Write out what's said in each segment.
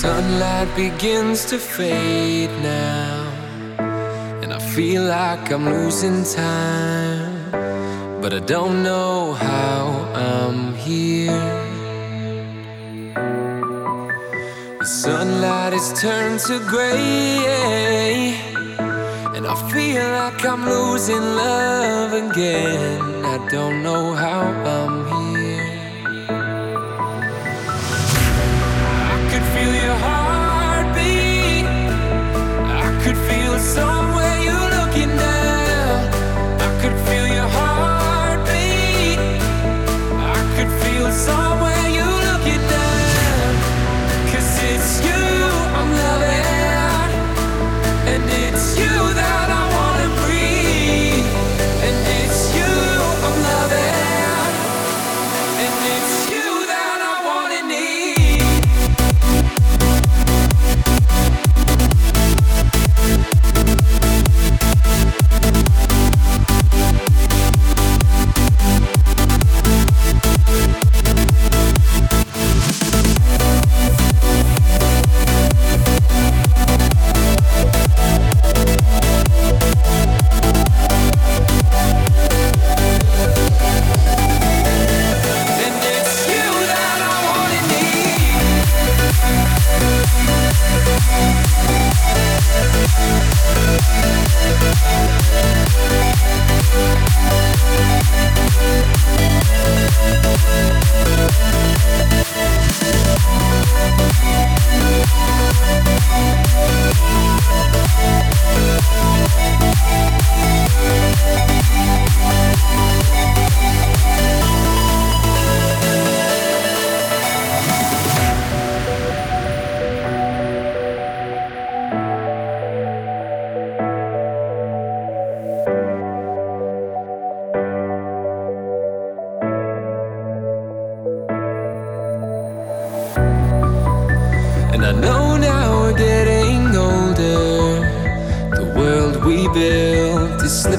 sunlight begins to fade now, and I feel like I'm losing time, but I don't know how I'm here. The sunlight is turned to gray, and I feel like I'm losing love again. I don't know how I'm here. song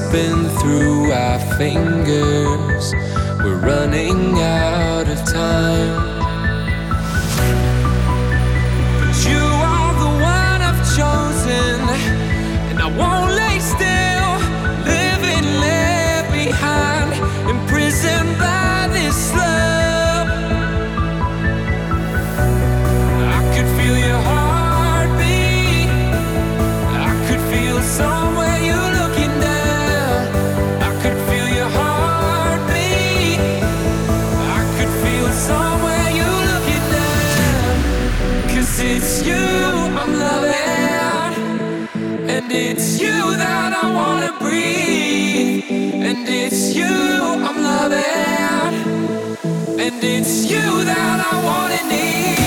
slipping through our fingers. We're running out of time. And it's you that I wanna need.